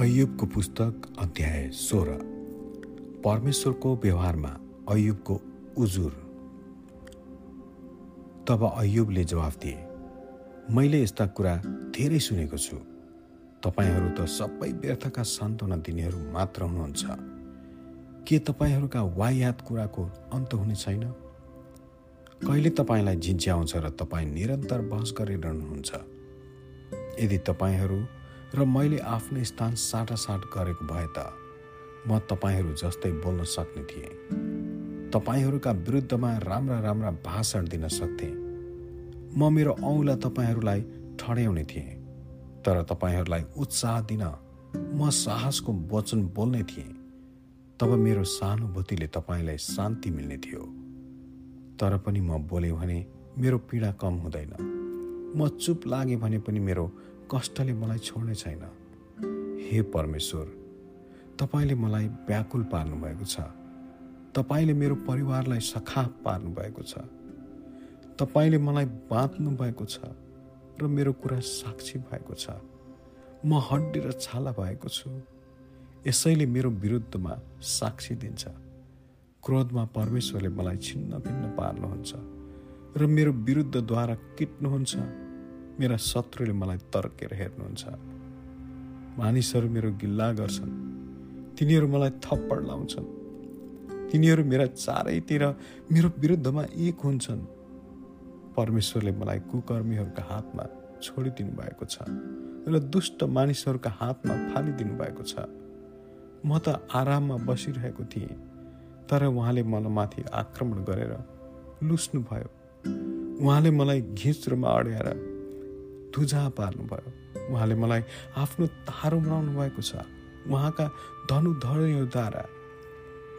अयुबको पुस्तक अध्याय सोह्र। परमेश्वरको व्यवहारमा अयुबको उजुर। तब अयुबले जवाफ दिए मैले यस्ता कुरा धेरै सुनेको छु। तपाईँहरू त सबै व्यर्थका सान्त्वना दिनेहरू मात्र हुनुहुन्छ। के तपाईँहरूका वायात कुराको अन्त हुने छैन? कहिले तपाईँलाई झिन्च्याउँछ र तपाईँ निरन्तर बहस गरिरहनुहुन्छ? यदि तपाईँहरू र मैले आफ्नै स्थान साटासाट गरेको भए त म तपाईँहरू जस्तै बोल्न सक्ने थिएँ। तपाईँहरूका विरुद्धमा राम्रा राम्रा भाषण दिन सक्थेँ। म मेरो औँला तपाईँहरूलाई ठड्याउने थिएँ तर तपाईँहरूलाई उत्साह दिन म साहसको वचन बोल्ने थिएँ। तब मेरो सहानुभूतिले तपाईँलाई शान्ति मिल्ने थियो। तर पनि म बोलेँ भने मेरो पीडा कम हुँदैन। म चुप लागेँ भने पनि मेरो कष्टले मलाई छोड्ने छैन। हे परमेश्वर तपाईँले मलाई व्याकुल पार्नुभएको छ। तपाईँले मेरो परिवारलाई सखाप पार्नुभएको छ। तपाईँले मलाई बाँच्नु भएको छ र मेरो कुरा साक्षी भएको छ। म हड्डी र छाला भएको छु। यसैले मेरो विरुद्धमा साक्षी दिन्छ। क्रोधमा परमेश्वरले मलाई छिन्न भिन्न पार्नुहुन्छ र मेरो विरुद्धद्वारा किट्नुहुन्छ। मेरा शत्रुले मलाई तर्केर हेर्नुहुन्छ। मानिसहरू मेरो गिल्ला गर्छन्। तिनीहरू मलाई थप्पड लाउँछन्। तिनीहरू मेरा चारैतिर मेरो विरुद्धमा एक हुन्छन्। परमेश्वरले मलाई कुकर्मीहरूका हातमा छोडिदिनु भएको छ र दुष्ट मानिसहरूका हातमा फालिदिनु भएको छ। म त आराममा बसिरहेको थिएँ तर उहाँले मलाई माथि आक्रमण गरेर लुस्नुभयो। उहाँले मलाई घिच्रोमा अड्याएर धुजा पार्नुभयो। उहाँले मलाई आफ्नो तारो बनाउनु भएको छ। उहाँका धनुधनुद्वारा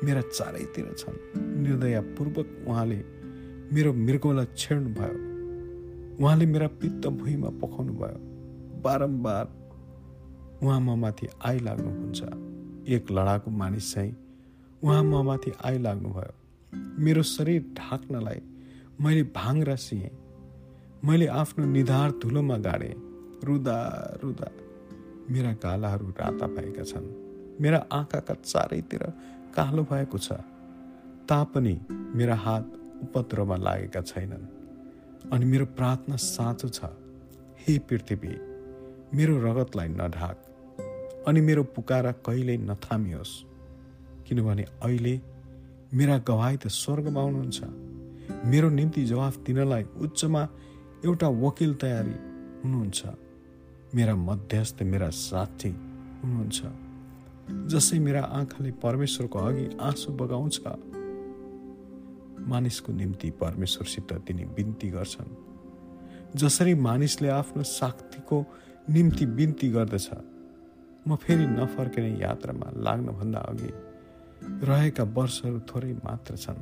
मेरा चारैतिर छन्। निर्दयपूर्वक उहाँले मेरो मृगलाई छेड्नु भयो उहाँले मेरा पित्त भुइँमा पकाउनु भयो बारम्बार उहाँ म माथि आइलाग्नुहुन्छ। एक लडाकु मानिस चाहिँ उहाँ म माथि आइलाग्नुभयो। मेरो शरीर ढाक्नलाई मैले भाङ सिएँ। मैले आफ्नो निधार धुलोमा गाडेँ। रुदा रुदा मेरा गालाहरू राता भएका छन्। मेरा आँखाका चारैतिर कालो भएको छ। तापनि मेरा हात उपद्रोमा लागेका छैनन्। अनि मेरो प्रार्थना साँचो छ। हे पृथ्वी मेरो रगतलाई नढाक। अनि मेरो पुकारा कहिल्यै नथामियोस्। किनभने अहिले मेरा गवाई त स्वर्गमा हुनुहुन्छ। मेरो निम्ति जवाफ दिनलाई उच्चमा एउटा वकिल तयारी हुनुहुन्छ। मेरा मध्यस्थ मेरा साथी हुनुहुन्छ। जसै मेरा आँखाले परमेश्वरको अघि आँसु बगाउँछ। मानिसको निम्ति परमेश्वरसित तिनी बिन्ती गर्छन्। जसरी मानिसले आफ्नो साक्तिको निम्ति बिन्ती गर्दछ म फेरि नफर्किने यात्रामा लाग्नभन्दा अघि रहेका वर्षहरू थोरै मात्र छन्।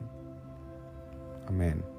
अमेन